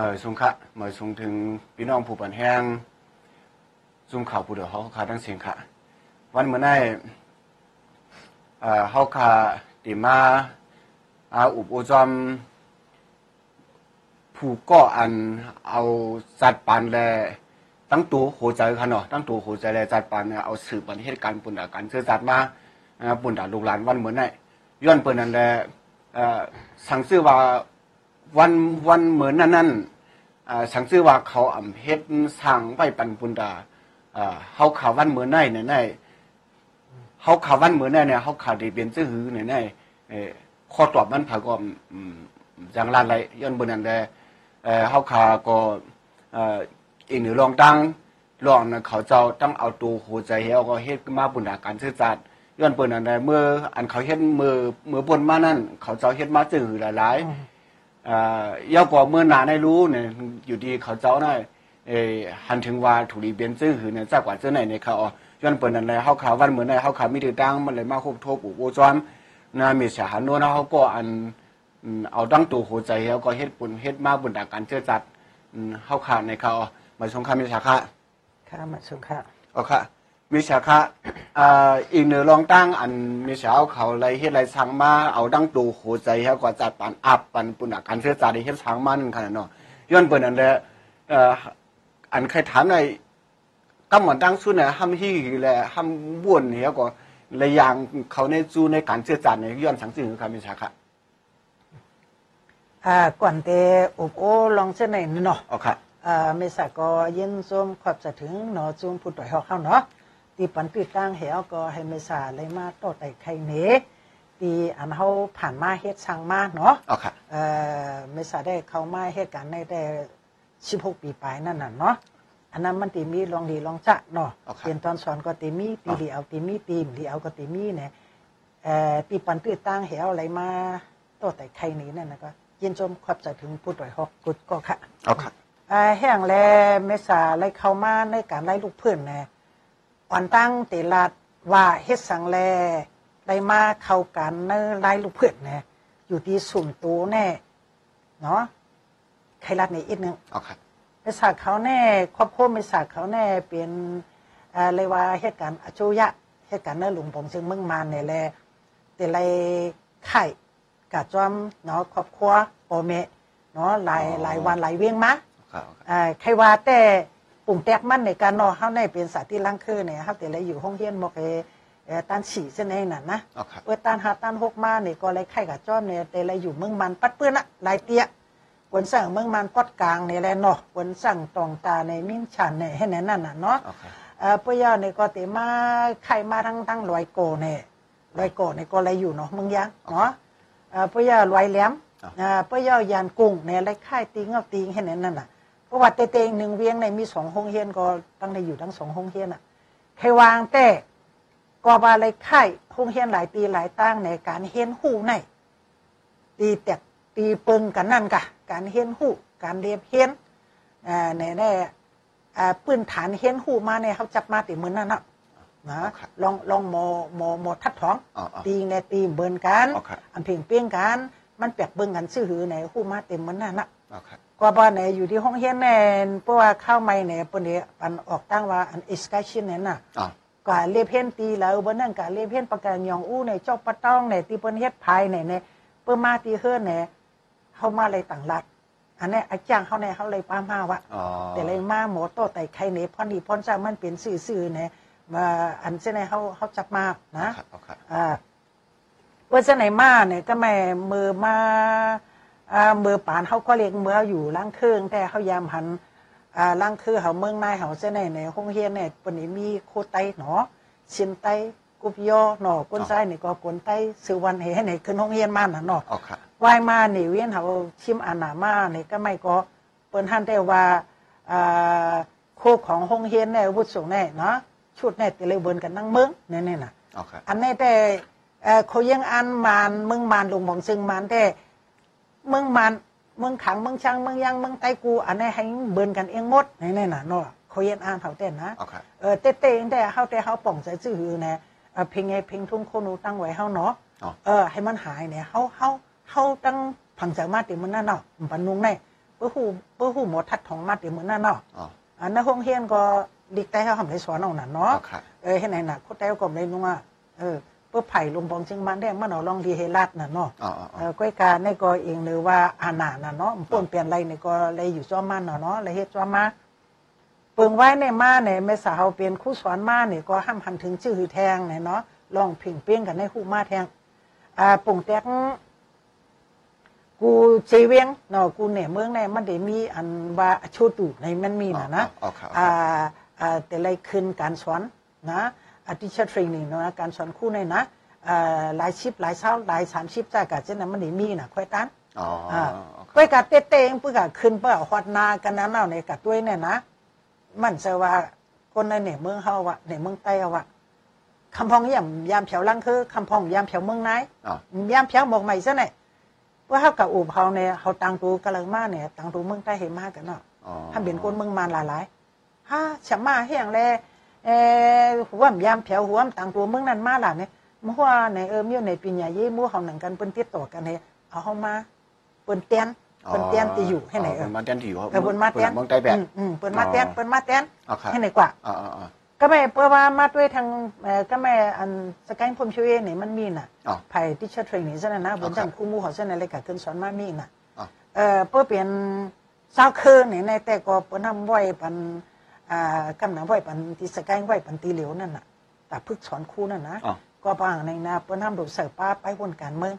มาส่งค่ะมาส่งถึงพี่น้องผู้ปันแห้งซุ่มข่าวผู้เดือดเขาขาทั้งเสียงค่ะ วันเมื่อไงเออเขาขาติมาอาอุปโอจอมผู้ก่ออันเอาจัดปานแลตั้งตัวโหใจค่ะเนาะตั้งตัวโหใจแลจัดปานเอาสืบปันเหตุการปุ่นอาการเชื่อจัดมาปุ่นดาลูกหลานวันเหมือนไงย้อนเปิ้นนั่นแหละเออสั่งซื้อว่าวันวันเหมือนนั้นนั้น สังซื้อว่าเขาอำเฮ็ดสร้างไว้ปันปุนดาเฮาข่าววันเหมือนไงเนี่ยเฮาข่าววันเหมือนไงเนี่ยเฮาขาได้เป็นซื่อหือเนี่ยไงเอข้อตอบมันผากอมอืมจังลานไรย้อนบนนั่นแหละเอ่เฮาขาก็อีกหนึ่งรองตั้งรองนะเขาเจ้าต้องเอาตัวหัวใจเฮาก็เฮ็ดมาบุญอาการซื่อสัตย์ย้อนเปิ้นอันใดเมื่ออันเขาเฮ็ดมือมือบนมานั่น เขาเจ้าเฮ็ดมาจื้อหลายๆ เอ่อยาวกว่าเมื่อหนาได้รู้เนี่ยอยู่ดีเขาเจ้าน่ะเอ่อหันถึงว่าถูรีเบียนซื่อหือเนี่ยจากกว่าเจ้าไหนเนี่ยเขาอ๋อย้อนเปิ้นอันใดเฮาขาวันเหมือนใดเฮาขามีถือตั้งมันเลยมาครบทบอุโบจอมนะมีสาหันโนนะเฮาก็อันอืมเอาตั้งตัวหัวใจแล้วก็เฮ็ดบุญเฮ็ดมาบุญดาการเชื่อจัดอืมเฮาขาดในเขามาสงครามมีสาขาค่ะมาสุค่ะเอาค่ะ มีสาขาอ่าอีกหนึ่งรองตั้งอันมีสาวเขาไรเฮ็ดไรสั่งมาเอาตั้งตัวหัวใจแล้วก็จัดปันอับปันบุญดาการเชื่อจัดเฮ็ดสั่งมันขนาดเนาะย้อนเปิ้นนั่นแหละเอ่ออันเคยถามในกำหมอนตั้งสุดเนี่ยห้ามฮี่แหละห้ามบ้วนเฮียก็ระยางเขาในจูในการเชื่อจัดเนี่ยย้อนสังสิ่งคือมีสาขาอ่าก่อนเตอุบโอลองเส้นไหนเนาะเอาค่ะอ่าเมษาก็เย็นส้มขอบจะถึงเนาะจุนผู้ต่อยเฮาเข้าเนาะ ตีปันตีตั้งเหวก็ให้เมษาเลยมาต่อไต่ไข่เนตีอันเฮาผ่านมาเฮ็ดช่างมาเนาะเอาค่ะเอ่อเมษาได้เข้ามาเหตุการณ์ในแต่16ปีปลายนั่นน่ะเนาะอันนั้นมันตีมีลองดีลองจะเนาะโอเคเรียนตอนสอนก็ตีมีตีดีเอาตีมีตีมดีเอาก็ตีมีเนี่ยเอ่อตีปันตีตั้งเหวอะไรมาต่อไต่ไข่นี้นั่นนะก็ยินชมขอบใจถึงผู้ต่อยฮอกกุดก็ค่ะเอาค่ะอ่าแห้งแลเมษาไล่เข้ามาในการไล่ลูกเพื่อนแน่ อ่อนตั้งเตลาดว่าเฮ็ดสังแลไล่มาเข้ากันในไล่ลูกเพื่อนแน่อยู่ที่สุ่มตัวแน่เนาะใครรัดในอีกหนึงเอาค่ะเมษาเขาแน่ครอบครัวเมษาเขาแน่เป็นเอ่อเลยว่าเหตุการณ์อจุยะเหตุการณ์เนื้อหลวงผมซึ่งเมืองมานเนี่ยแหละแต่ไรไข่กะจอมเนาะครอบครัวโอเมะเนาะหลายหลายวันหลายเวียงมาค่ะอ่าใครว่าแต่ ปุ่มแตกมันในการนอเฮาในเป็นสัตว์ที่ลังคือเนี่ยเฮาแต่ละอยู่ห้องเรียนบอกเอเอ่อตันฉี่เส้นเองน่ะนะเอาค่ะเออตันหาตันหกมาเนี่ยก็เลยไข่กับจ้อมเนี่ยแต่ละอยู่เมืองมันปัดเปื้อนละหลายเตี้ยกวนสั่งเมืองมันปอดกลางเนี่ยแหละเนาะกวนสั่งตองตาในมิ้นชันเนี่ยให้แน่นั่นน่ะเนาะเอาค่ะเอ่อปุยยาเนี่ยก็เตมาไข่มาทั้งทั้งลอยโกเนี่ยลอยโกเนี่ยก็เลยอยู่เนาะเมืองยังเนาะเอ่อปุยยาลอยแหลมอ่าปุยยายานกุ้งเนี่ยเลยไข่ตีงเอาตีงให้แน่นั่นน่ะ เพราะว่าเตเตงหนึ่งเวียงในมีสองห้องเฮียนก็ตั้งในอยู่ทั้งสองห้องเฮียนอะใครวางแต่ก็บาเลยไข่ห้องเฮียนหลายตีหลายตั้งในการเฮียนหูในตีแตกตีปึงกันนั่นกะการเฮียนหูการเรียบเฮียนอ่าในในอ่าปืนฐานเฮียนหูมาเนี่ยเขาจับมาตีมือนั่นเนาะนะลองลองโมโมโมทัดท้องเอาเอาตีในตีเบินกันโอเคอันเพ่งเปี้ยงกัน มันแปลกเบิ่งกันซื่อหือในหูมาเต็มมือนั่นน่ะ เอาค่ะก็บ้านไหนอยู่ที่ห้องเฮียนแน่นเพราะว่าเข้าไม่เนี่ยปนเดียปันออกตั้งว่าอันเอสกาชินเนี่ยน่ะเอาก็เลียเพนตีแล้วบนนั่นก็เลียเพนประกันยองอู้ในเจ้าปะต้องในที่เปิ้นเฮ็ดภายในเนี่ยเปิ้นมาตีเฮือนเนี่ยเฮามาเลยต่างรัฐอันนี้อาจารย์เขาเนี่ยเขาเลยป้ามาว่าอ๋อแต่เลยมาหมอโตไต่ไข่เนี่ยพอดีพรจ้ามันเป็นสื่อๆเนี่ยมาอันเช่นไหนเขาเขาจับมานะเอาค่ะเอาค่ะอ่าว่าจะไหนมาเนี่ยก็แม่มือมา อ่ามือปานเขาก็เรียกมืออยู่ล่างเครื่องแต่เขายามหันอ่าล่างคือเขาเมืองนายเขาเส้นไหนในห้องเฮียนเนี่ยปนนี้มีโคไตหนอเชียนไตกุบยอหนอก้นซ้ายนี่ก็ก้นไตสือวันเฮเนี่ยขึ้นห้องเฮียนมาน่ะเนาะเอาค่ะวายมานี่เวียนเขาชิมอานามาเนี่ยก็ไม่ก็เปิ้นท่านได้ว่าอ่าโคของห้องเฮียนเนี่ยวุฒิสูงแน่เนาะชุดแน่แต่เลยเบิ่นกันนั่งเมืองเนี่ยๆน่ะเอาค่ะอันนี้แต่เอ่อเขายังอันมานเมืองมานลุงของซึ่งมานแต่เมืองมานเมืองขังเมืองช่างเมืองยังเมืองไต้กูอันนี้ให้เบิ่นกันเองหมดนี่ๆน่ะเนาะเขายังอ่านเขาเต้นนะเอาค่ะเออเต้เต้แต่เฮาแต่เฮาป่องใจซื่อหือนะเอ่อเพลงไงเพลงทุ่งโคนูตั้งไว้เฮาเนาะอ๋อเออให้มันหายเนี่ยเฮาเฮาเฮาตั้งผังจากมาติมันนั่นเนาะปันนุงในเปิ้นฮู้เปิ้นฮู้หมดทัดของมัดอยู่เหมือนนั่นเนาะอ๋ออันนั้นโรงเรียนก็ดิกแต่เฮาทำได้สอนเอานั่นอ๋เนาะอค่ะเออเฮ็ดไหนน่ะคนแต่ก็บ่ได้นุ่งอะเออ เปิ้นไผ่ลงบองจึงมันได้มันเอาลองดีเฮลัดน่ะเนาะอ๋ออ๋อเออก้อยการในก็เองหรือว่าอานาน่ะเนาะมันป่นเปลี่ยนอะไรในก็เลยอยู่จ้อมันเนาะเนาะเลยเฮ็ดจ้อมาเปิงไว้ในมาเนี่ยแม่สาวเป็นครูสอนมาเนี่ยก็ห้ามหันถึงชื่อหือแทงเนี่ยเนาะลองผิงเปี้ยงกันในฮู้มาแทงอ่าปุ่งแตกกูเจเวียงเนาะกูเนี่ยเมืองเนี่ยมันได้มีอันว่าโชตุในมันมีน่ะนะอ๋อค่ะอ่าอ่าแต่ไรขึ้นการสอนนะ อาทิเชอร์เทรนนิ่งนะการสอนคู่ในนะอ่าหลายชิปหลายเช้าหลายสามชิปจ้ากะเช่นนั้นมันได้มีนะค่อยตันอ๋ออ่าอ๋อเพื่อกะเต้เต้งเพื่อกะขึ้นเพื่อฮอดนากันนั้นเอาในกะด้วยเนี่ยนะ มันจะว่าคนในเนี่ยเมืองเฮาอะในเมืองใต้เอาอะคำพองยามยามเผียวลังคือคำพองยามเผียวเมืองไหนอ๋อยามเผียวบอกใหม่ซะหน่อยเพื่อเฮากับอูบเฮาเนี่ยเฮาตังตูกะเลยมาเนี่ยตังตูเมืองใต้เห็นมากันเนาะอ๋อถ้าเป็นคนเมืองมานหลายๆฮ่าฉมาเฮียงแล เออหัวมยามเผียวหัวมต่างตัวเมืองนั้นมาล่ะเนี่ยมัวในเออมีในปีญญาเย่มัวเฮาหนังกันเปิ้นติดต่อกันเนี่ยเอาเฮามาเปิ้นเตียนเปิ้นเตียนที่อยู่ให้ไหนเออเปิ้นมาเตียนที่อยู่เออเปิ้นมาเตียนเมืองใต้แบบอืมอืมเปิ้นมาเตียนเปิ้นมาเตียนอ๋อค่ะให้ไหนกว่าอ๋ออ๋ออ๋อก็ไม่เปิ้นว่ามาด้วยทางเอ่อก็ไม่อันสแกนพรมช่วยเนี่ยมันมีน่ะอ๋อไผ่ที่เชิดเทรนนี่ซะนะนะบนครัจับงคู่หมู่เฮาซะนั่นเลยก็ขึ้นสอนมามีน่ะอ๋อเออเพื่อเปลี่ยนเศร้าคืนนี่ในแต่ก็เปิ้นทำไว้ปันอ่า กำหนังไว้ปันที่สแกนไว้ปันตีเหลวนั่นน่ะแต่พึกสอนครูนั่นนะอ๋อก็บางในนาเปิ้นทำดูเสิร์ฟป้าไปวนการเมือง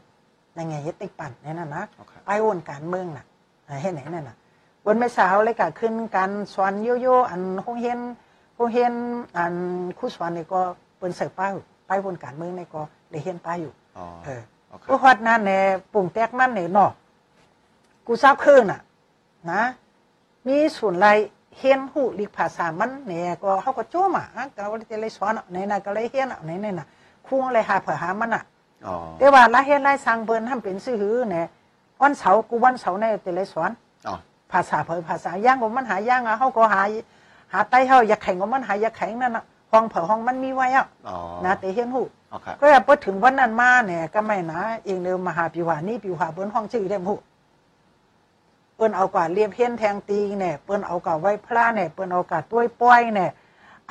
ในไงเฮ็ดติกปั่นนี่นั่นนะโอเคไปวนการเมืองน่ะเออเฮ็ดไหนนั่นน่ะบนแม่สาวเลยก็ขึ้นการสอนโยโย่อันโรงเรียนโรงเรียนอันครูสอนนี่ก็เปิ้นเสิร์ฟป้าอยู่ไปวนการเมืองนี่ก็ได้เรียนป้าอยู่อ๋อเออโอเคกูฮอดนั่นแหน่ปุ่งแตกมันเนี่ยเนาะกูทราบคืนน่ะ นะ มีส่วนไร เฮียนหูลิกภาษามันเนี่ยก็เขาก็โจ้มาอะก็ว่าจะเลยสอนอะในน่ะก็เลยเฮียนอะในนี่น่ะครู่เลยหาเผื่อหามันอะอ๋อแต่ว่าละเฮียนไรสร้างเบิ่นทำเป็นซื่อหือเนี่ยวันเสาร์กูวันเสาร์เนี่ยจะเลยสอนอ๋อภาษาเผยภาษาย่างของมันหาย่างอะเขาก็หาหาไต้เขาอยากแข่งของมันหาอยากแข่งนั่นน่ะห้องเผยห้องมันมีไว้อะอ๋อนะแต่เฮียนหูโอเคก็พอถึงวันนั้นมาเนี่ยก็ไม่นะเองเดิมมาหาปิวหานี่ปิวหาเปิ้นห้องชื่อได้หมู่ เปิ้นเอากาเรียบเพี้ยนแทงตีเนี่ยเปิ้นเอากาไว้พระเนี่ยเปิ้นเอากาต้วยป้อยเนี่ย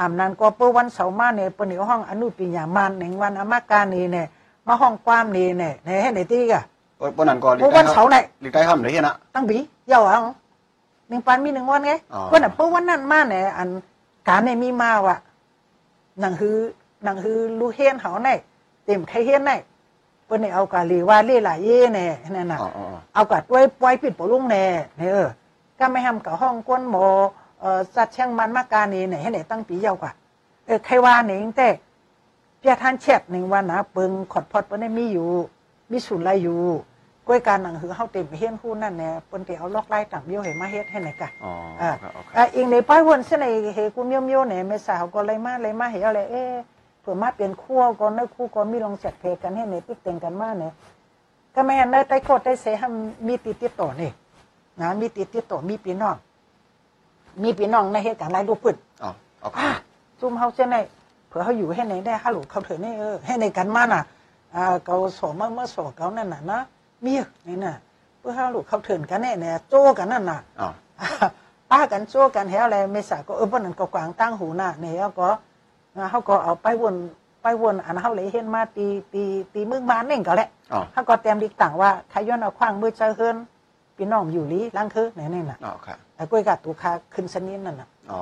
อำนั้นก็เปิ้นวันเสาร์มาเนี่ยเปิ้นเอาห้องอนุปิญญามานหนึ่งวันอมาการนี่เนี่ยมาห้องความนี่เนี่ยในให้ไหนตีกะปนปนนั้นก็เปิ้นวันเสาร์เนี่ยลิกได้ห้ามได้เฮียนะตั้งบีเยาวังหนึ่งปันมีหนึ่งวันไงอ๋อเปิ้นน่ะเปิ้นวันนั้นมาเนี่ยอันการเนี่ยมีมาว่ะหนังฮือหนังฮือลูเฮียนเฮาเนี่ยเต็มใครเฮียนเนี่ย เปิ้นเนี่ยเอากาลีว่าเล่หลายเย่เนี่ยนั่นน่ะอ๋ออ๋ออ๋อเอากัดไว้ปล่อยปิดปลุงแน่เนี่ยเออก็ไม่ทำกับห้องก้นหมอเอ่อสัตว์เชียงมันมากานี่เนี่ยให้ไหนตั้งปีเยาวกว่าเออใครว่าเนี่ยแต่เปียทานเช็ดหนึ่งวันนะเปิงขอดพอดเปิ้นได้มีอยู่มีศูนย์ไรอยู่กล้วยการหนังหือเฮาเต็มไปเฮียนคู่นั่นแน่เปิ้นไปเอาลอกไล่ต่างเบี้ยวให้มาเฮ็ดให้ไหนกะอ๋ออ่าโอเคโอเคอ่าอีกในป้ายวนเส้นในเฮกูเมียวเมียวเนี่ยแม่สาวก็เลยมาเลยมาเห็นอะไรเอ๊ะ เผื่อมาเปลี่ยนคู่ก่อนเนอะคู่ก่อนมีลองจัดเพลงกันให้ในติ๊กเต็งกันมาเนี่ยก็แม่นได้ไต้โคตรได้เสให้มีติดติดต่อนี่นะมีติดติดต่อมีพี่น้อง มีพี่น้องในเหตุการณ์ไรลูกปืนอ๋อโอเคอะจุ่มเฮาเช่นไรเผื่อเขาอยู่ให้ไหนได้ฮัลโหลเขาเถอะนี่เออให้ในกันมาน่ะอ่าเขาสอมาเมื่อสอเขานั่นน่ะนะมีนี่น่ะเพื่อฮัลโหลเขาเถินกันแน่เนี่ยโจ้กันนั่นน่ะอ๋อป้ากันโจ้กันแฮวอะไรไม่สาก็เออปนนั้นก็กวางตั้งหูน่ะเนี่ยก็ อ่าเขาก็เอาไปวนไปวนอันเขาเลยเห็นมาตีตีตีมึงบ้านนี่ก็แหละอ๋อเขาก็เตรียมดิกต่างว่าใครย้อนเอาขว้างมือเจอเฮินพี่น้องอยู่ลีล้างคือไหนนี่น่ะอ๋อโอเคไอ้กล้วยกัดตูคาขึ้นสนินนั่นน่ะอ๋อ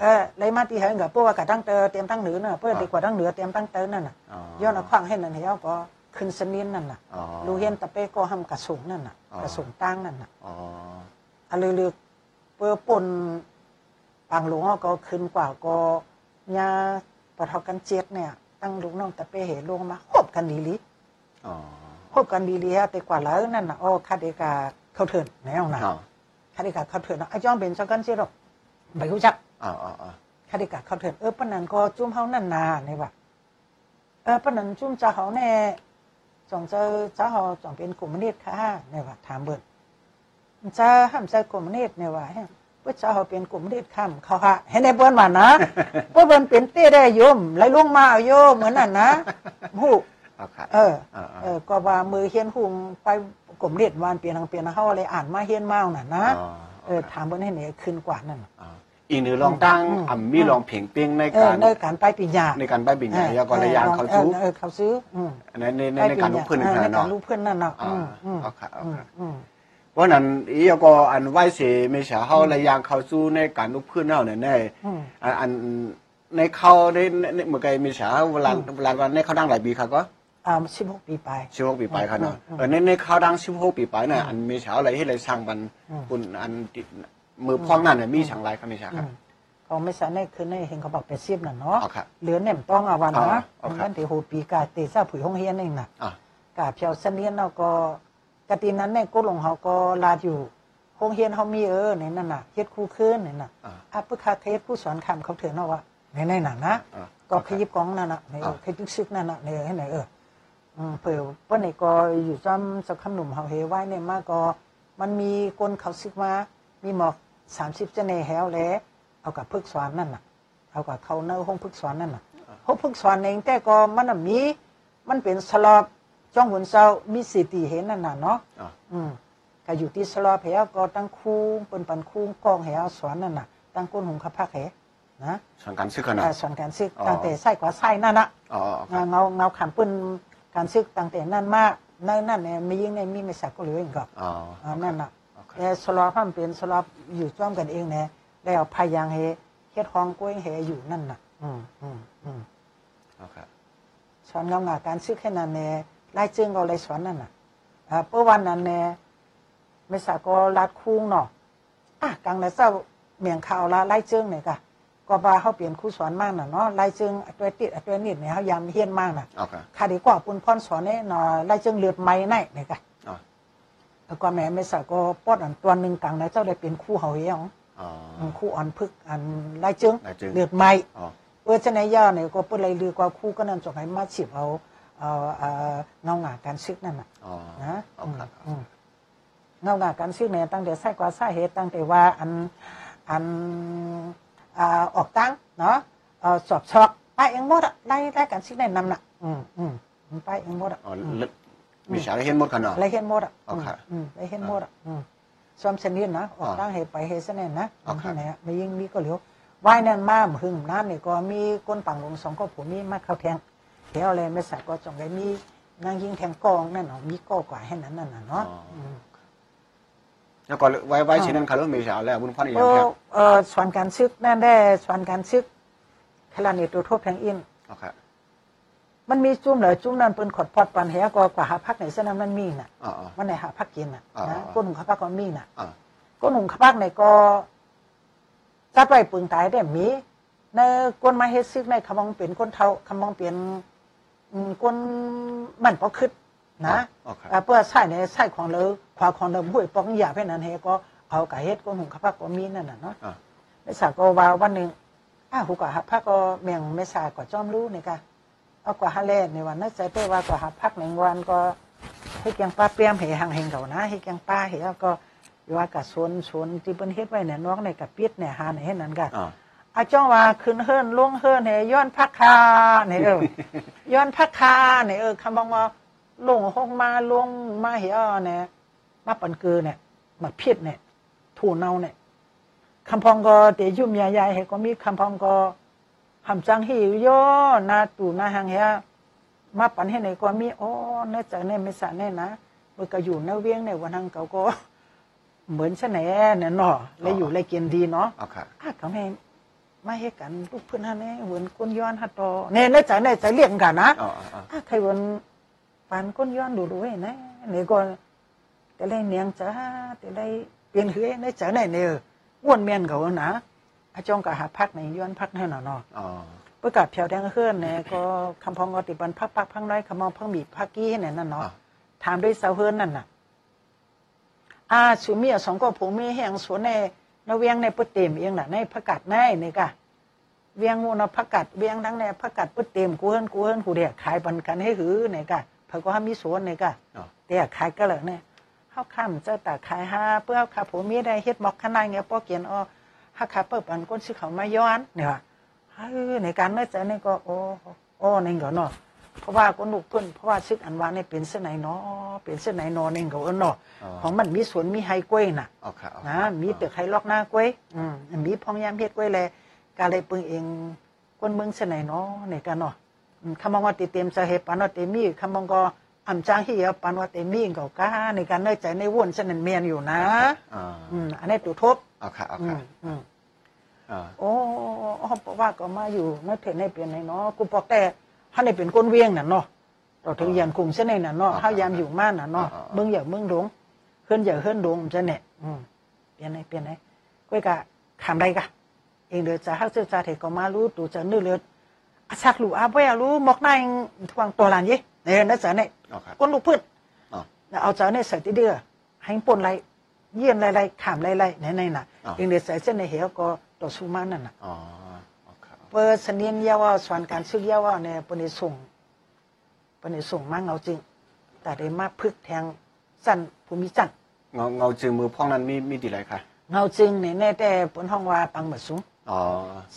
เออเลยมาตีเหินกับพวกว่ากะตั้งเตอเตรียมตั้งเหนือน่ะเพื่อดีกว่าตั้งเหนือเตรียมตั้งเตอนั่นน่ะอ๋อย้อนเอาขว้างให้นั่นเหี่ยวก็ขึ้นสนินนั่นน่ะอ๋อลูเฮียนตะเป้ก็ห้ำกระสูงนั่นน่ะอ๋อกระสูงตั้งนั่นน่ะอ๋ออะลือลือเปื้อปนปางหลวงก็ขึ้นกว่าก็ ยาปะทอกันเจ็ดเนี่ย ตั้งลูกน้องตะเป้เหลงมาคบกันดีลีอ๋อคบกันดีลีฮะแต่กว่าแล้วนั่นน่ะอ๋อคาเดกาเข้าเถินแนวน่ะอ๋อคาเดกาเข้าเถินนะไอ้จ้องเป็นจังกันสิหรอกไม่รู้จักอ๋ออ๋ออ๋อคาเดกาเข้าเถินเออปานนั้นก็จุ่มเฮานั่นนาในว่าเออปานนั้นจุ่มเจ้าเฮาแน่จองเจอเจ้าเฮาจองเป็นกลุ่มนิดค่ะในว่าถามเบิ่นจะห้ามใจกลุ่มนิดในว่าเฮ้ยเพื่ อเจ้าเฮาเป็นกลุ่มนิดค่ำเขาฮะเห็นได้เบิ่นว่านะเพื่อเบิ่นเป็นเต้ได้โยมไหลลงมาเอาโยมเหมือนนั่นนะฮู้โอเคเอออ๋ออ๋อเออ ก็ว่ามือเฮียนหุงไปกลมเรียดวานเปลี่ยนทางเปลี่ยนเฮาอะไรอ่านมาเฮียนมาน่ะนะอ๋อเออถามเบิ่นให้เนี่ยขึ้นกว่านั่นน่ะอ่าอีกหนึ่งลองตั้งอืมอ่ำมีลองเพ่งเป้งในเออการในการไปปิญญาในการใบบิญญาแล้วก็ระยางเขาซื้อเออเขาซื้ออืมในในในในการลูกเพื่อนเออในกันการเนาะลูกเพื่อนนั่นน่ะอืมอืมอ่าเอาค่ะเอาอืมค่ะอืม เพราะนั้นอีกก็อันไหวเสไม่ใช่เฮาระยางเขาสู้ในการลูกเพื่อนเฮาเนี่ยในอืมอันอันในเขาในในในเมื่อไกไม่ใช่เวลาเวลาวันในเขาดังหลายปีครับก็อ่า16ปีไปสิบหกปีไปครับเนาะอืมเออในในเขาดังสิบหกปีไปน่ะอันไม่ใช่อะไรให้เลยสร้างบันอืมคุณอันติมือพ้องนั่นน่ะมีช่างไรครับไม่ใช่ครับเขาไม่สาในคือในเห็นเขาบอกเป็นซีบน่ะเนาะอ๋อครับเหลือเนี่ยมต้องอาวันอ๋อนะอ๋อครับนั่นที่โหปีกาเตซ่าผุยห้องเฮียนเองน่ะอะกาเพียวเสนียนเนาะก็ กะตีนั้นเนี่ยก็ลงเขาก็ลาดอยู่ห้องเฮียนเขามีเออในนั่นน่ะเฮ็ดคู่คืนนี่น่ะอ่าอะปึกคาเทศผู้สอนคำเขาเถือนเนาะว่าในในน่ะนะอ่าก็ขยิบกองนั่นน่ะในเอออ่าขยิบซึกนั่นน่ะในเออให้ไหนเอออืมเผื่อว่าในก็อยู่จำสักคำหนุ่มเฮาเฮไว้เนี่ยมาก็มันมีคนเขาซึกมามีหมอกสามสิบเจเนแฮวแล้วเอากับพึกสอนนั่นน่ะ เอากับเขาเนื้อห้องพึกสอนนั่นน่ะห้องพึกสอนเองแต่ก็มันน่ะมีมันเป็นสลอบ จ้องหุนเศร้ามีสิติเห็นนั่นน่ะเนาะอะอืมก็อยู่ที่สลอบแหวก็ตั้งครูเปิ้นปันครูกองแหวสอนนั่นน่ะตั้งก้นหุงขพักแหนะสอนการซื้อขนาดอ่าสอนการซึกอ๋อตั้งแต่ไส้กว่าไส้นั่นน่ะอ๋ออ๋อเงาเงาขำปืนการซึกตั้งแต่นั่นมาในนั่นเนี่ยมียิ่งในมีไม่สักก็เหลือเองก็อ๋ออ่านั่นน่ะโอเคแต่สลอพันเป็นสลอบอยู่จ้อมกันเองเนี่ยได้เอาพายางเฮเฮ็ดห้องกล้วยเฮอยู่นั่นน่ะ อืมอืมอืมโอเคสอนเงางาการซึกแค่นั้นเนี่ย ไล่จึงก็เลยสอนนั่นน่ะอ่าเมื่อวันนั้นเนี่ยไม่สักก็รัดคุ้งเนาะอะกลางในเจ้าเมียงข่าวละไล่จึงเนี่ยก็ก็ว่าเขาเปลี่ยนครูสอนมากน่ะเนาะไล่จึงอัตัวติดอัตัวนิดเนี่ยเขายามเฮียนมากน่ะโอเคข้าดีกว่าปุ่นพ่อนสอนเนี่ยเนาะไล่จึงเลือดไหม้ในเนี่ยก็อ๋อแล้วก็แม่ไม่สักก็ปอดอันตัวหนึ่งกลางในเจ้าได้เป็นครู่เขาเฮียงอ๋ออืมครู่อ่อนพึกอันไล่จึงไล่จึงเลือดไหม้อ๋อเออจะในย่าเนี่ยก็เปิดเลยลือกว่าครู่ก็นั่นจงให้มาฉิบเอา เอาเอาเงาหงาการซึกนั่นน่ะอ๋อนะโอเคอืมเงาหงาการซึกเนี่ยตั้งแต่ไส้กว่าสาเหตุตั้งแต่ว่าอันอันอ่าออกตั้งเนาะเอ่อสอบชอกไปเองหมดอะไล่ไล่การซึกในนำน่ะ อืมอืมมันไปเองหมดอะอ๋อมีฉากให้เห็นหมดขนาดไล่เห็นหมดอะโอเคอืมไล่เห็นหมดอะอืมซ้อมเสนียนนะออกตั้งให้ไปเฮสเนนนะโอเคที่ไหนอะไม่ยิ่งมีก็เหลียวว่ายนั่นมาหึงน้ำนี่ก็มีก้นปังลงสองก็ผมมีมาเข้าแทง เที่ยวเลยไม่สักก็จงได้มีนางยิงแทงกองนั่นเนาะมีก้อกว่าให้นั้นนั่นน่ะเนาะอ๋ออืมแล้วก็ไว้ไว้ชิ้นนั้นเขาเริ่มมีฉากแล้วบุญพันธ์อีกอก็ย่างแค่เอ่อสอนการซึกนั่นได้สอนการซึกขลานี่ตัวโทษแทงอินโอเคมันมีจุ่มเหรอจุ่มนั่นเป็นขดพอดปันแหก็กว่าหาพักไหนเส้นนั้นมันมีน่ะอ๋ออ๋อมันไหนหาพักกินน่ะอ่านะอ่าก้นหุงข้าวพักก็มีน่ะอ๋อก้นหุงข้าวพักเนี่ยก็จัดไว้ปึงตายได้มีในก้นมาเฮ็ดซึกในคำมองเป็นก้นเท่าคำมองเป็นอืม ก้นมันพอคึดนะโอเคอ่าเพื่อใส่ในใส่ของเราขวาของเราห้วยปองหยาบให้นั้นเฮก็เอาไก่เฮ็ดก้นหุงข้าวพักก็มีนั่นน่ะเนาะอ๋อไม่สาก็ว่าวันหนึ่งอ้าหูกว่าหับพักก็เมียงไม่สาก็จอมรู้นี่กะเอากว่าฮาเลในวันนั้นใจเป้ว่ากว่าหับพักหนึ่งวันก็ให้แกงป้าเปียมเหหังเฮงเขานะให้แกงป้าเหแล้วก็ว่ากับสวนสวนที่เป็นเฮ็ดไว้เนี่ยน้องในกับปิดเนี่ยหาในเฮ็ดนั้นกัน อ๋ออาจ้องว่าขึ้นเฮิรนลงเฮิรนเนี่ยย้อนพักคาเนี่ยเออย้อนพักคาเนี่ยเออคำบอกว่าลงห้องมาลงมาเหี่ยเนี่ยมาปันเกือเนี่ยมาพิษเนี่ยถูเนาเนี่ยคำพองก็เตยุ่มยายายเฮก็มีคำพองก็หำจังหิวโยนาตูนาหังเฮมาปันให้ไหนก็มีอ๋อเนื้อจากเนี่ยไม่สะแน่นะมันก็อยู่เนื้อเวียงในวันนั้นเขาก็ เหมือนชะแหนเนี่ยเนาะเลยอยู่เลยกินดีเนาะโอเคอะเขาแม่ มาให้กันลูกเพื่อนฮะเนี่ยเหมือนก้นย้อนฮัตโตเนี่ยเนื้อจากเนี่ยจะเรียกกันนะอ๋ออ๋ออ๋ออะใครวันปานก้นย้อนดูดูไว้นะเนี่ยก็แต่ได้เนียงจ้าแต่ได้เปลี่ยนเฮือในจากไหนเนี่ยอ้วนเมียนเขานะอาจงก็หาพักในย้อนพักให้หน่อยเนาะอ๋อประกาศเพียวแดงเฮือนเนี่ยก็คำพองก็ติบันพักพักพังน้อยคำมองพังบีบพักกี้เนี่ยนั่นเนาะถามด้วยเสาเฮือนนั่นน่ะอาสุมีสองก็ผมมีแห่งสวนใน นเวียงในปุตเต็มเองน่ะในประกาศในนี่กะเวียงมูนพักกัดเวียงทั้งในพักกัดปุตเต็มกูเฮิรนกูเฮิรนกูเดียขายปันกันให้หือเนี่ยกะเพิ่นก็ให้มีสวนเนี่ยกะอ๋อเตียขายก็เลยเนี่ยเฮาค้ำเจ้าตาขายหาเพื่อเฮาขาผมมีได้เฮ็ดบอกขนาดเงี้ยป้อเกียนอ้อฮักขาเปิดปันก้นสิเขามาย้อนเนี่ยว่าเฮ้ยในการเนื้อใจนี่ก็โอ้โอ้นี่ก็เนาะ เพราะว่าคนลูกเพิ่นเพราะว่าซึกอันวาเนี่ยเป็นเส้นไหนเนาะเป็นเส้นไหนเนอเองก็เอิ้นเนาะอ๋อของมันมีสวนมีไฮกล้วยน่ะเอาค่ะเอานะมีตึกไฮล็อกหน้ากล้วยอืมมีพองยามเฮ็ดกล้วยแลกาเลยปึงเองคนเมืองเส้นไหนเนาะในกันเนาะอืมคำมองว่าติเต็มจะเฮปานว่าเตมีคำมองก็อำจางเฮียปานว่าเตมีก็กาในการเน้อใจในวุ่นเส้นนั้นเมียนอยู่นะอ่าอืมอันนี้ตัวทบเอาค่ะเอาอืค่ะมอืมอ่าโอ้เพราะว่าก็มาอยู่นักเทศในเปลี่ยนในเนาะกูบอกแต่ ถ้าในเป็นก้นเวียงน่ะเนาะเราถึงยันกรุงเส้นในน่ะเนาะถ้ายามอยู่ม่านน่ะเนาะเมืองอย่าเมืองหลวงเฮือนอย่าเฮือนหลวงจะเนี่ยอืมเปลี่ยนไหนเปลี่ยนไหนก้อยกะขำไรกะเองเดือจะฮักเสื้อจาเทก็มารู้ตูจะนื้อเลือดอาชักลูอาบ่อยรู้มอกนายทวงตัวหลานยี่เนี่ยนั่นจะเนี่ยเอาค่ะก้นลูกพืชอ๋อเอาจะเนี่ยใส่ที่เดือให้ปนไรเยี่ยนไรไรขามไรไรไหนไหนน่ะอ๋อเองเดือใส่เส้นในเหวก็ต่อสู้มานั่นน่ะอ๋อ เอาค่ะเปิดเสนียนยาวาสวนการซึกยาวาเนี่ยปนิส่งปนิส่งมาเงาจริง แต่ได้มาพึกแทงสั้นภูมิจันทร์เงาเงาจือมือพ่องนั้นมีมีดีไรค่ะเงาจึงเนี่ยแน่แต่ปนห้องว่าปังเหมือนสูงอ๋อ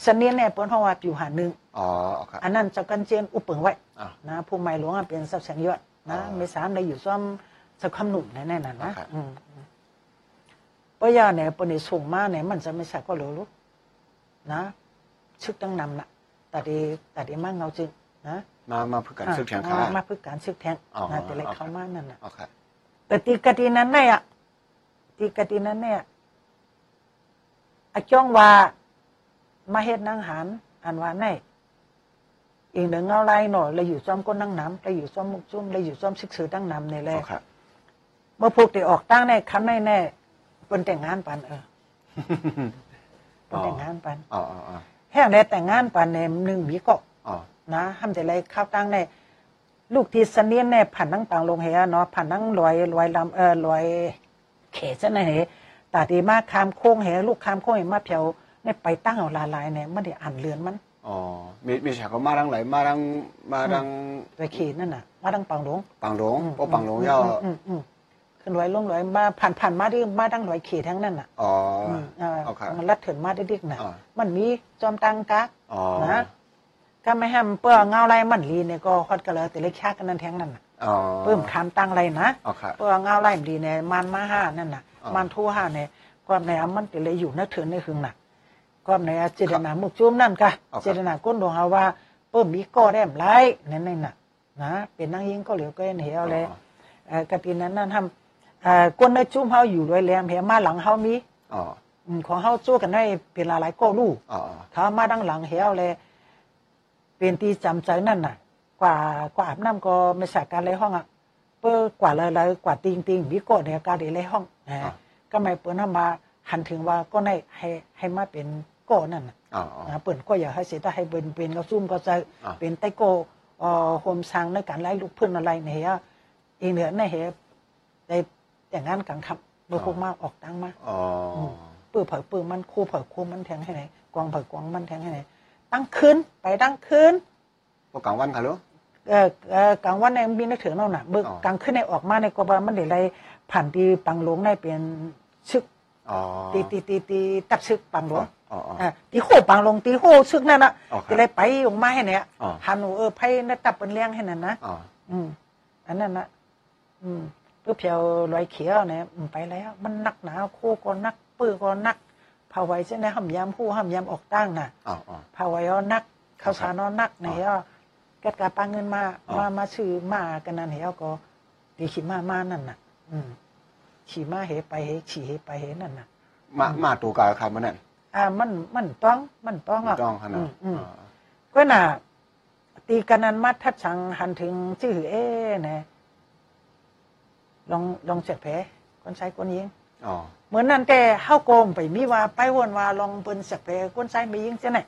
เสนียนเนี่ยปนห้องว่าปิวหาหนึ่งอ๋อเอาค่ะอันนั้นเจ้ากันเจียนอุปเปิงไว้อ่านะผู้ใหม่หลวงอะเป็นทรัพย์แสงยอดนะอ๋อไม่สามได้อยู่ซ้อมสักคำหนุ่มแน่ๆน่ะนะครับอืมอืมเพราะยาเนี่ยปนิส่งมาเนี่ยมันจะไม่ใช่ก็รู้ลูกนะ ชึกตั้งนำน่ะแต่ดีแต่ดีมากเงาจึงนะมามาพึ่งกันซึกแทงค่ะอ่ามาเพื่อการซึกแทงอ๋อนะแต่เลยโอเคเข้ามานั่นน่ะเอาค่ะแต่ตีกะตีนั้นเนี่ยตีกะตีนั้นเนี่ยอาจ้องว่ามาเฮ็ดนางหารอันว่าในเองเดินเงาไล่หน่อยเลยอยู่ซ้อมก้นนั่งน้ำเลยอยู่ซ้อมมุกจุ้มเลยอยู่ซ้อมซึกสือตั้งน้ำเนี่ยแหละเอาค่ะเมื่อพวกที่ออกตั้งในคำในแน่เป็นแต่งงานปันเออเป็นแต่งงานปันอ๋ออ๋ออ๋อ แห้งแล้วแต่งงานปันเนี่ยหนึ่งมีก็อ๋อนะห้ามแต่ไรข้าวตั้งในลูกที่เสนียนเนี่ยผ่านนั่งปังลงเหียเนาะผ่านนั่งลอยลอยลำเออลอยเขซะนะเหตาดีมากคามโค้งเหลูกคามโค้งเหมาเพียวเนี่ยไปตั้งเอาลาลายเนี่ยไม่ได้อ่านเรือนมันอ๋อมีมีฉากก็มาดังไหลมาดังมาดังไปเขนั่นน่ะ มาดังปังหลงปังหลงอืมเพราะปังหลงย่ออืมอืมขึ้นลอยลงลอยมาผ่านผ่านมาที่มาดังลอยเขทั้งนั้นน่ะอ๋อ อืมเอ่อเอาค่ะมันลัดเถินมาได้ดิกน่ะอ่ามันมีจอมตังกะอ๋อ นะก็ไม่ห้ามเปื้อเงาไรมันลีเนี่ยก็คอดกันเลยแต่เล็กชากันนั่นแทงนั่นน่ะอ๋อเพิ่มคำตั้งไรนะเอาค่ะ เปื้อเงาไรมันลีเนี่ยมันมาห้านั่นน่ะอ่ามัมันทั่วห้าเนี่ยความในอันมันติเลยอยู่นักเถินในหึงน่ะความในเจตนามุกจุ้มนั่นกะเอาครับ เจตนาก้นดวงเอาว่าเพิ่มมีก้อแรมไรนั่นน่ะนะเป็นนางยิงก็เหลียวก็เห็นเหวเลย เอ่อกตินั้นนั่นทำเอ่อก้นในจุ้มเฮาอยู่ด้วยแรมเหมาหลังเฮามี อ๋ออืม ของเฮาจู้กันได้เป็นหลายๆก็ลูกอ๋อถ้ามาดังหลังเหวเลยเป็นที่จำใจนั่นน่ะ กว่ากว่าอาบน้ำก็ไม่ใช่การเลยห้องอะเปิ้กว่าเลยเลยกว่าติงติงวิโกะเนี่ยการเลยห้องนะก็ไม่เปิ้นเอามาหันถึงว่าก็ให้ให้ให้มาเป็นโก้นั่นน่ะอ๋อนะเปิ้นก็อยากให้เสียถ้าให้เป็นเป็นก็ซุ่มก็จะอ่าเป็นไตโกเอ่อโฮมซังในการไล่ลูกพื้นอะไรเนี่ยเองเนี่ยในเหตุได้แต่งงานกลางค่ำเมื่อพวกมาออกตังมาอ๋อ ปื้อเผยปื้อมันคู่เผยคู่มันแทงให้ไหนกวางเผยกวางมันแทงให้ไหนตั้งคืนไปตั้งคืนพวกกลางวันค่ะลูกเออเออกลางวันในมีนึกถึงเราน่ะเบิกอ๋อกลางคืนในออกมาในกบามันเดี๋ยวไรผ่านตีปังหลวงในเป็นชึกอ๋อตีตีตีตีตัดชึกปังหลวงอ๋ออ๋ออ่าตีโคปังหลวงตีโคชึกนั่นน่ะอ๋อครับตีไรไปออกมาให้เนี่ยอ๋อหันหนูเออไพ่นัตับเป็นเลี้ยงให้นั่นนะอ๋ออืมอันนั้นนะอืมเพื่อเพียวลอยเขียวเนี่ยอืมไปแล้ว มันนักหนาโคก็นัก ปื้อก็นักภาวไว้ใช่ไหมห้ามยามผู้ห้ามยามออกตั้งน่ะอ๋ออ๋อภาวไว้เอานักข้าวสารเอานักไหนอะแกดกาปังเงินมาอ๋อมามาซื้อมากันนั่นเหรอก็ตีขี่มามานั่นน่ะ อืมขี่มาเหไปเหขี่เหไปเหนั่นน่ะมามาตัวกาครับมันนั่นอ่ามันมันต้องมันต้องอะต้องขนาอืดมอืมอ๋อก็น่ะตีกันนันมัดทัดชังหันถึงชื่อเอ๊ะนะลองลองเจ็ดแผลคนใช้คนยิงอ๋อ เหมือนนั่นแต่เฮาโกมไปมีว่าไปวนว่าลองเปิ้นสักแผลคนใช้ไม่ยิงจะไหน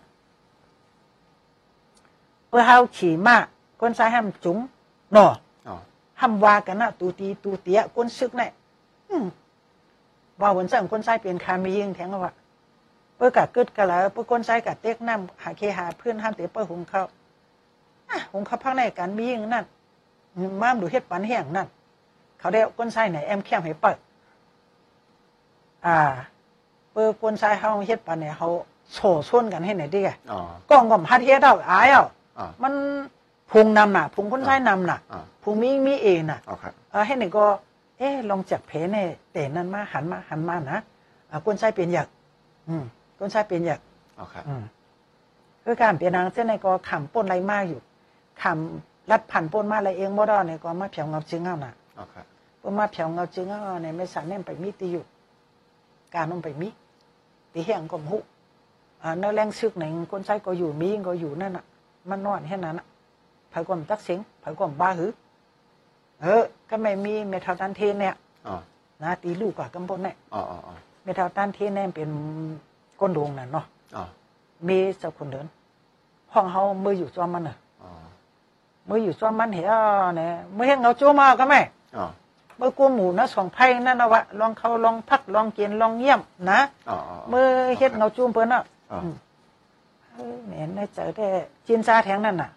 เพื่อเฮาขี่มาคนใช้ห้ามจุงเนาะอ๋อห้ามว่ากันนะตูตีตูเตียคนซึกเนี่ยอืมว่าวันสั่งคนใช้เปลี่ยนคาไม่ยิงแทงว่าเพื่อกะกึดกะแล้วเพื่อคนใช้กะเต็กน้ำหาเคหาเพื่อนห้ามเตะเพื่อหุงข้าวอะหุงข้าวพักในการมียิงนั่นม้ามดูเฮ็ดปันแห้งนั่นเขาได้คนใช้ไหนแอมแค้มให้เปิด อ่าเพื่อคนใช้เฮาเฮ็ดปันเนี่ยเขาโฉส่วนกันให้ไหนอยดิแกอ๋อกองก็พัดเฮ็ดเอาอายเอาอ๋อมันผพุงนำน่ะพุงคนใช้นำน่ะอ่าพุงมีมีเองน่ะ เอาครับ เออให้หนึ่งก็ เอ๊ะลองจับเพเนี่ยแต่นั้นมาหันมาหันมานะอ่าคนใช้เป็นอยากอืมคนใช้เป็นอยากเอาครับ อืมคือการเปลี่ยนนางเส้นในก็ขำป้นไรมากอยู่ขำรัดผ่านป้นมาอะไรเองบ่ได้เนี่ยก็มาเผียวเงาจึงเอาน่ะเอาครับเพิ่นมาเผียวเงาจึงเอาเนี่ยไม่สารแน่ไปมีตีอยู่ การน้องไปมีตีเฮียงก็หุอ่าเนื้อแรงซึกไหนคนใช้ก็อยู่มีก็อยู่นั่นน่ะ มันนอนแค่นั้นน่ะไผก็มตักเสียงไผก็มบ้าหือ เออ ก็ไม่มีเมทัลตันเทนเนี่ยอ๋อนะตีลูกกับกำปนเนี่ยอ๋ออ๋ออ๋อเมทัลตันเทนเนี่ยเป็นก้นดวงน่ะเนาะอ๋อมีเจ้าคนเดินห้องเฮามืออยู่จอมมันน่ะอ๋อมืออยู่จอมมันเหี่ยเนี่ยมือเห็นเงาโจมาก็แม่อ๋อ มือกูหมูนะสองไพ่นั่นนะวะลองเขาลองพักลองกินลองเยี่ยมนะอ๋อมือเฮ็ดเงาจุ้มเพิ่นน่ะอ๋อมเออเนี่ยในเจอแต่จีนซาแทงนั่นน่ะ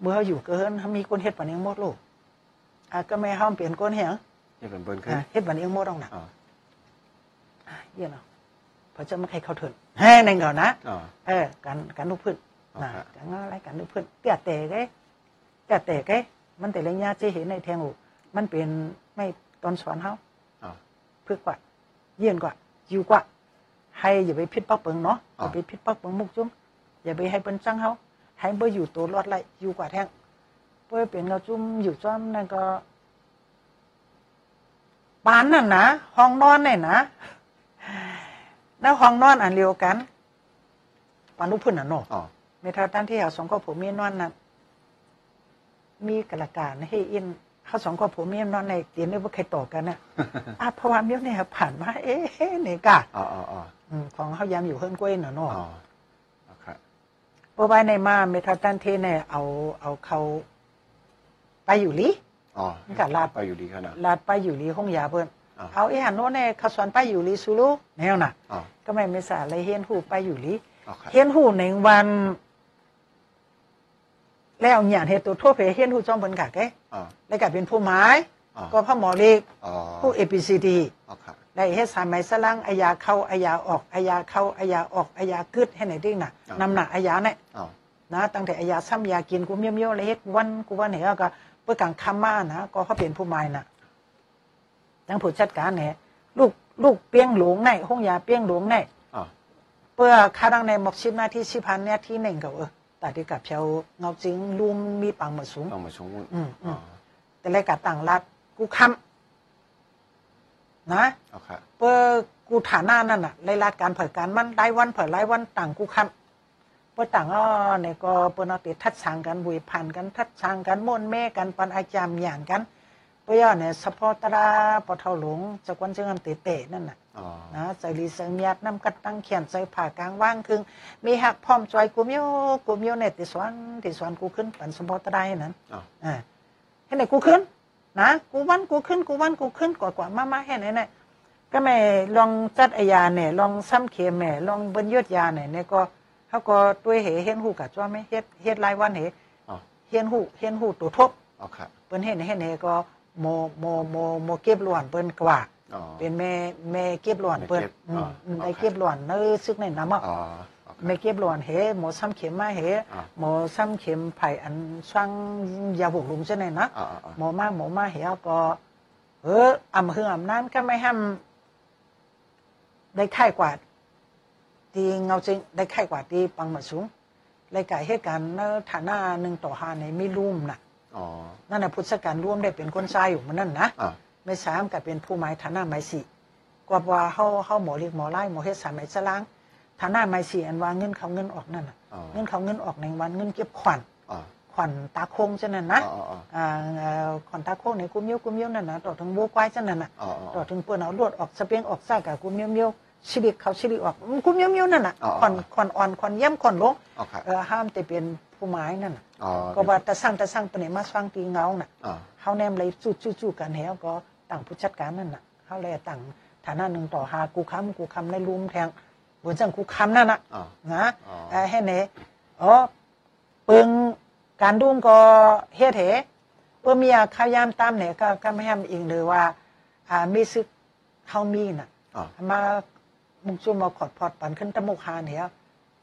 เมื่อเขาอยู่เกินเขามีคนเฮ็ดปานนี้หมดลูกอะก็ไม่ห้ามเปลี่ยนคนเหียงนี่เป็นเบิ้ลขึ้นอะเฮ็ดปานนี้หมดต้องน่ะอ๋ออะเยี่ยเนาะเพอจะไม่ใครเข้าถึงแฮ่นั่นก่อนนะอ๋อเออการการลูกพื้นอ๋อนะครับการงานอะไรการลูกพื้นเตี้ยแต่ไงเตี้ยแต่ไงมันแต่ละญาติจะเห็นในแทงหู มันเป็นไม่ตอนสอนเฮาอ๋อเพื่อกว่า เยี่ยนกว่าอยู่กว่า ให้อย่าไปพิษปักเปิงเนาะออ๋ออย่าไปพิษปักเปิงมุกจุ้มอย่าไปให้เป็นจังเฮาให้เบออยู่ตัวรอดไล่อยู่กว่าแท่งเพื่อเปลี่ยนเงาจุ้มอยู่จ้อมนั่นก็ปานนั่นนะห้องนอนเนี่ยนะแล้วห้องนอนอันเดียวกันปานลูกพื้นอะเนาะอ๋อเมทาตันที่เขาสองก็ผมมีนอนนั้นมีกระการให้อิน เขาสองก็ผมมีนอนในเตียนได้ว่าใครต่อกันน่ะอะเพราะว่าเมียวเนี่ยผ่านมาเอ๊ะนี่กะอ๋ออ๋ออ๋ออืมของเขายามอยู่เฮิรนกล้วยเนาะเนาะอ๋อโอเคเพราะว่าในมาเมทาตันเทเนี่ยเอาเอาเขาไปอยู่ลีอ๋อมันก็ลาดไปอยู่ดีขนาดลาดไปอยู่ลีห้องยาเพิ่นอ๋อเอาไอ้หันโน้นเนี่ยเขาสอนไปอยู่ลีซูลูแนวน่ะอ๋อก็ไม่ไม่สาเลยเฮียนหูไปอยู่ลีโอเคเฮียนหูในวัน แล้วหยาดเหตุตัวทั่วเพเฮียนหูจอมเพิ่นกะแกอ๋อแล้วก็เป็นผู้หมายอ๋อก็พระหมอเล็กอ๋อผู้เอพีซีดีโอเคได้เฮ็ดสายไหมสลังอายาเข้าอายาออกอายาเข้าอายาออกอายากึดให้ไหนดิ้งน่ะนำหนักอายาเนี่ยอ๋อนะตั้งแต่อายาซ้ำยากินกูเมี้ยวเมี้ยวเลยเฮ็ดวันกูวันเหนก็เพื่อกังคำมานะก็เขาเป็นผู้หมายน่ะทั้งผู้จัดการเนี่ยลูกลูกเปี้ยงหลวงในห้องยาเปี้ยงหลวงในอ๋อเพื่อคาดังในหมกชิบหน้าที่ชิพันเนี่ยที่หนึ่งก็เออ แต่ที่กับเพียวเงาจริงลุมมีปังมาสูงต้องมาชงวุ้นอืมอือ๋อมแต่เลยกับต่างรัฐกูคำนะโอเคเพื่อกูฐานะนั่นน่ะรายรัดการเผยการมันรายวันเผยรายวันต่างกูคำเพื่อต่างอ้อเนี่ยก็เปิ้นเอาติดทัดช้างกันบุยพันกันทัดช้างกันม่วนแม่กันปันอาจามอย่างกันเพื่อย่อเนี่ยสปอตราปะเทาหลงจะกวนจึงอันเตะๆนั่นน่ะอ๋อ นะใจรีเสงเมียดน้ำกัดตั้งเขียนใจผ่ากลางว่างคึงมีหักพร้อมจอยกูเมียวกูเมียวเนี่ยติสวนติสวนกูขึ้นปันสมพอตได้นั้นอ๋ออ่าให้ไหนกูขึ้น นะกูวันกูขึ้นกูวันกูขึ้นกว่ากว่ามามาให้ไหนเนี่ยก็ไม่ลองจัดไอยาเนี่ยลองซ้ำเข็มแม่ลองเบิ้นยอดยาเนี่ยเนี่ยก็เขาก็ตัวเหเห็นหูกับจ้าไหมเฮ็ดเฮ็ดรายวันเหอ๋อเห็นหูเห็นหูตัวทบโอเคเปิ้นเห็นเห็นเหก็โมโมโมโมเก็บล้วนเปิ้นกว่าอ๋อ เป็นแม่แม่เก็บหลวนเปิ้นแม่เก็บอืมอ่าอืมโอเคได้เก็บหลวนเนื้อซึกในน้ำอะอ๋อโอเคแม่เก็บหลวนเหหมอซ้ำเข็มมาเหอ่าหมอซ้ำเข็มไผ่อันช่างยาบุกลุงเช่นไหนนะอ๋ออ๋ออ๋อหมอมาหมอมาเหก็เอออำเฮืออำนั้นก็ไม่ห้ามได้ไข้กว่าตีเงาจริงได้ไข้กว่าตีปังมาสูงเลยกายเหตุการณ์เนอฐานะหนึ่งต่อห้าในไม่รุ่มน่ะอ๋อนั่นน่ะพุทธการร่วมได้เป็นคนชายอยู่มันนั่นนะอ๋อ ไม่สามกับเป็นผู้หมายฐานะหมายสี่กว่าว่าเฮาเฮาหมอเรียกหมอไล่หมอเฮ็ดสามหมายสลางฐานะหมายสี่อันว่าเงินเขาเงินออกนั่นน่ะอ๋อเงินเขาเงินออกในวันเงินเก็บขวัญอ๋อขวัญตาโคงจังนั้นนะอ๋ออ๋ออ่าเอ่อขวัญตาโคงในกุมเมียวกุมเมียวนั่นน่ะต่อถึงโบกไว้จังนั้นน่ะอ๋ออ๋อต่อถึงเปิ้นเอาลวดออกสเปียงออกซากกับกุมเมียวเมียวชิลิกเขาชิลิกออกอืมกุมเมียวเมียวนั่นน่ะอ๋อขวัญขวัญอ่อนขวัญเยี่ยมขวัญลงโอเคเออห้ามแต่เป็น ผู้หมายนั่นน่ะอ๋อก็ว่าแต่สร้างแต่สร้างปานนี้มาสร้างตีเงาน่ะอ๋อเฮาแนมเลยจู่ๆๆกันแล้วก็ต่างผู้จัดการนั่นน่ะเฮาเลยต่างฐานะหนึ่งต่อหากูค้ำกูค้ำในรุมแทงบนจังกูค้ำนั่นน่ะอ๋อนะอ๋อเอ่อให้เนอ๋อปึงการดุ้งก็เฮ็ดเหเพื่อมีข้าวยามตามเนี่ยก็ก็ไม่ห้ามอิงเลยว่าอ่ามีซึกเฮามีน่ะอ๋อมามุงจุ่มมาขอดพอดปันขึ้นตะมุกหาเนี่ย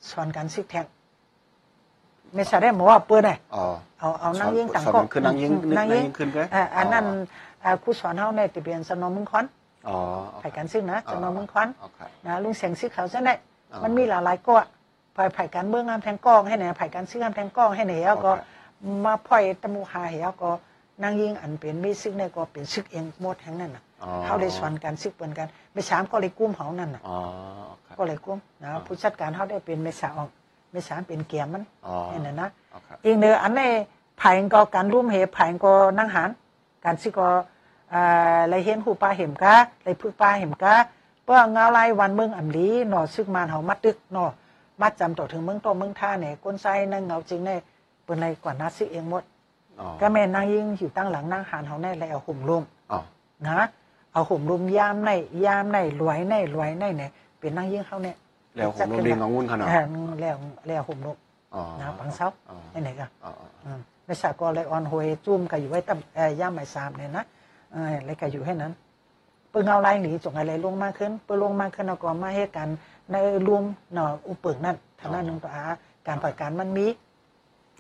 สอนการซึกแทง ไม่ใช่ได้หมอว่าเปิ้นน่ะอ๋อเอาเอานั่งยิงต่างสอนก็มันคือนั่งยิงอืมนั่งยิงนั่งยิงขึ้นก็อ่าอันนั้นอ่าครูสอนเฮาในทะเบียนสนมมึงคอนอ๋อไผกันซึ่งนะสนมมึงคอนโอเคนะลุงเสียงซื้อเขาซะได้อ๋อมันมีหลายๆก็ไผไผการเมืองงามแทงกล้องให้ไหนไผการซื้องามแทงกล้องให้ไหนแล้วก็โอเคมาพ่อยตะมูหาเหี่ยวก็นั่งยิงอันเป็นมีซึกในก็เป็นซึกเองหมดทั้งนั้นน่ะอ๋อเฮาได้สอนการซึกเปิ้นกันไม่สามก็เลยกุ้มเฮานั่นน่ะอ๋อโอเคก็เลยกุ้มนะผู้จัดการเฮาได้เป็นเมษาออก เมษามเป็นเกียร์มันอ๋อนี่น่ะนะโอเคอีกเนื้ออันในไผ่ก็การร่วมเหไผ่ก็นั่งหารการสิก็อ่าไรเห็นหูปลาเห็มกะไรพึกปลาเห็มกะเพื่อเงาไล่วันเมืองอ่ำลีหนอซึกมานเฮามัดดึกหนอมัดจำต่อถึงเมืองโตเมืองท่าเนี่ยก้นไส้นั่งเงาจริงในเปิ้นไรกว่านัดซึกเองหมดอ๋อก็แม่นางยิงอยู่ตั้งหลังนั่งหารเฮาแน่เลยเอาห่มลมอ๋อนะเอาห่มลมยามในยามในรวยในรวยในเนี่ยเป็นนางยิงเฮาเนี่ย แล้วผมลงดินของงุ่นขนาดเออแล้วแล้วห่มลมอ๋อนะปังเซาอ๋อไอ้ไหนกันอ๋ออ๋ออืมไม่สากลเลยออนโฮยจุ่มก็อยู่ไว้ตั้งเอ่อย่ามหมายสามเนี่ยนะเออเลยก็อยู่ให้นั้นเปิ้งเอาไล่หนีจงอะไรลงมากขึ้นเปิ้งลงมากขึ้นเอาก็มาให้กันในรวมหน่ออุปึงนั่นฐานะหนึ่งต่ออาการปล่อยการมันมี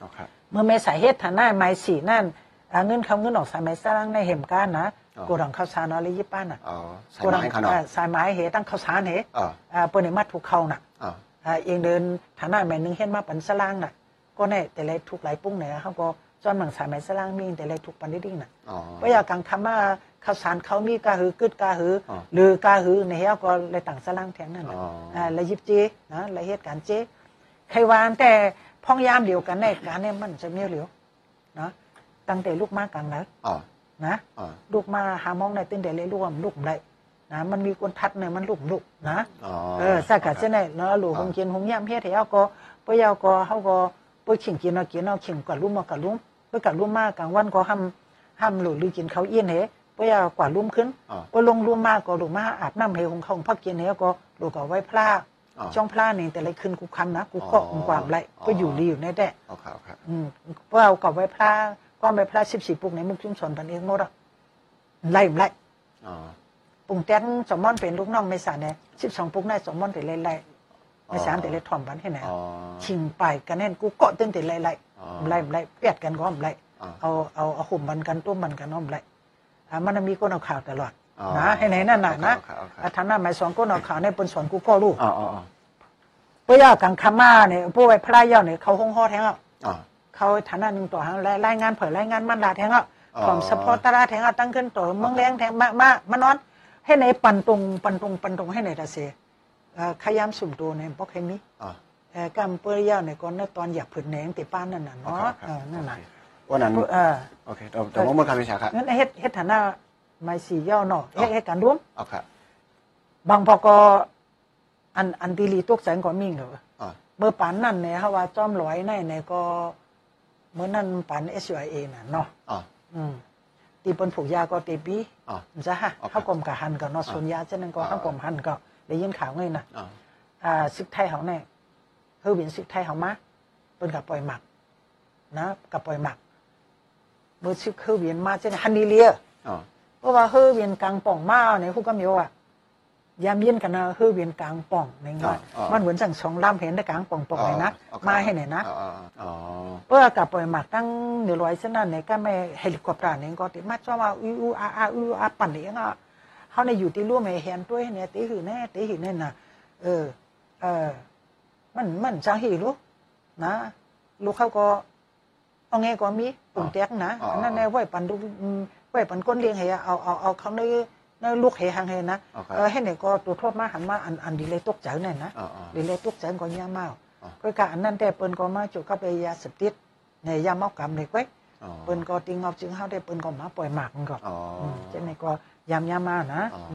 โอเคเมื่อเมษาเหตุฐานะไม้สีนั่นอ่าเงินเขาเงินออกสายไม้สร้างในเหมก้านนะ กูดังข้าวสารนอเลยยิบป้านน่ะอ๋อใส่กูดัไม้ขนาดอ่าสายไม้เหตั้งข้าวสารเหอ๋ออ่าเปิ้นในมัดถูกเข้าน่ะอ๋ออ่าเองเดินฐานะแม่นึงเห็นมาปันสลางน่ะก็แน่แต่เลยถูกหลายปุ้งเนี่ยเขาก็จอนหมังสายไหมสลางมีแต่เลยถูกปันนิดๆน่ะอ๋อเพราะอยากกังคำว่าข้าวสารเขามีกาหือกึดกาหือออหรือกาหือในเฮาก็เลยต่างสลางแทงนั่นน่ะอ๋ออ่อ่าเลยยิบเจนะเลยเหตุการณ์เจใครวานแต่พ้องยามเดียวกันในการเนี่ยมันจะเมียวเหลียวนะตั้งแต่ลูกมากกันแล้วอ๋อ นะอ๋อลูกมาหามองในตั้งแต่เลยร่วมลูกได้นะมันมีคนทัดเนี่ยมันลูกลูกนะอ๋อเออสักกะเช่นไหนเนาะหลูหงกินหงยามเฮ็ดให้เอาก็ปยเอาก็เฮาก็ปขิงกินเอากินเอาขิงกว่าลุ่มมากว่าลุ่มเพื่อกะลุ่มมากกลางวันก็ห้ำห้ำหลูหรือกินข้าวเอี้ยนเฮปยเอากว่าลุ่มขึ้นอ๋อปลงลุ่มมากก็หลูมาอาบน้ำเฮของเขาพักกินเฮก็หลูก็ไว้พลาอ๋อช่องพลานี่แต่ไรขึ้นกูคำนะกูก็กูความไรอ๋อก็อยู่ดีอยู่ในแต่โอเคโอเคอืมเพื่อเอากับไว้พลา ก็ไว้พลา14ปุกในมุกชุมชนปันเองหมดอะไล่ไล่อ๋อปุ่งแต้งสมมอนเป็นลูกน้องไม่สาเนี่ย12ปุกในสมมอนแต่ไล่ๆไม่สามแต่เลยถ่อมบันให้ไหนอ๋อชิงไปกันแน่นกูเกาะตึ้งแต่ไล่ไล่อ๋อไล่ไล่เปียดกันก็ไล่อ๋อเอาเอาเอาหุ่มมันกันตุ้มมันกันน้อมไล่อ่ามันมีก้นเอาข่าวตลอดอ๋อนะให้ไหนนั่นน่ะนะโอเคโอเคอ่าทางหน้าหมายสองก้นเอาข่าวในปนสอนกูก็รู้อ๋ออ๋ออ๋อเพื่อยากังคามาเนี่ยผู้ไว้พระยาเนี่ยเขาห้องห่อแทงอะอ๋อ เขาฐานะหนึ่งต่อหางรายงานเผยรายงานมันดาแทงอะอ๋อผมสปอร์ตราแทงอะตั้งขึ้นต่อเมืองแรงแทงมามามานอนให้ไหนปันตรงปันตรงปันตรงให้ไหนตาเสียเอ่อขยามสุ่มตัวเนี่ยบอกให้มีอ๋อเอ่อกำเปื้อยาวเนี่ยก่อนเนตอนอยากผืนแหนงติป้านนั่นน่ะโอเคเนาะโอเคเออนั่นน่ะวันนั้นเออโอเคแต่แต่ว่ามันคำวิชาครับงั้นเฮ็ดเฮ็ดฐานะไม่สีย่อเนาะเฮ็ดเฮ็ดการร่วมโอเคบางพอก็อันอันตีลีตกแสงก็มีเหรออ๋อเมื่อปันนั่นเนี่ยเฮาว่าจอมลอยในเนี่ยก็ เมื่อนั้นปัน SYA น่ะเนาะอ๋ออืมตีเปิ้นผูกยาก็ตีปีอ๋อจ้ะฮะโอเคเฮากลมกะหันก็เนาะส่วนยาฉะนั้นก็อ่าเฮากลมหันก็ได้ยินข่าวไงน่ะอ๋ออ่าซึกไทยเฮาแน่เฮาเวียนซึกไทยเฮามาเปิ้นก็ปล่อยหมัก นะก็ปล่อยหมักเมื่อซึกเฮาเวียนมาจังฮันนีเลียอ๋อเพราะว่าเฮาเวียนกลางป่องมาเนี่ยฮู้ก็มีว่า ยามเย็นกันนะเฮาเวียนกลางป่องในงานมันเหมือนจังสองลำเห็นได้กลางป่องๆเลยนะโอเคมาให้ไหนนะอ๋ออ๋อเพื่อกับปล่อยหมากตั้งเดี๋ยวร้อยเส้นนั้นเนี่ยก็ไม่เฮลิคอปเตอร์เนี่ยก็ติมาจ้าว่าอูอูอาอาอูอาปั่นเนี่ยอะเขาในอยู่ที่ร่วมไอ้แฮนด้วยเนี่ยตีหือแน่ตีหือแน่น่ะเออเออมันมันจังหีรู้นะลูกเขาก็เอาไงก็มีปุ่งแตกนะอันนั้นแน่ไหวปั่นดูไหวปั่นก้นเลี้ยงเฮียเอาเอาเอาเขาใน ในลูกเฮียหางเฮียนะโอเคเออให้เนี่ยก็ตัวโทษมาหันมาอันอันดีเลยตกใจเนี่ยนะอ๋ออ๋อดีเลยตกใจก็ยามากอ๋อก็การอันนั้นแต่เปิ้นก็มาจุกับไปยาเสพติดในยาเมากรรมเด็กไว้อ๋อเปิ้นก็ติงเอาจึงเฮาได้เปิ้นก็มาปล่อยหมากมันก็อ๋อมเช่นนี้ก็ยามยามมานะอ๋อ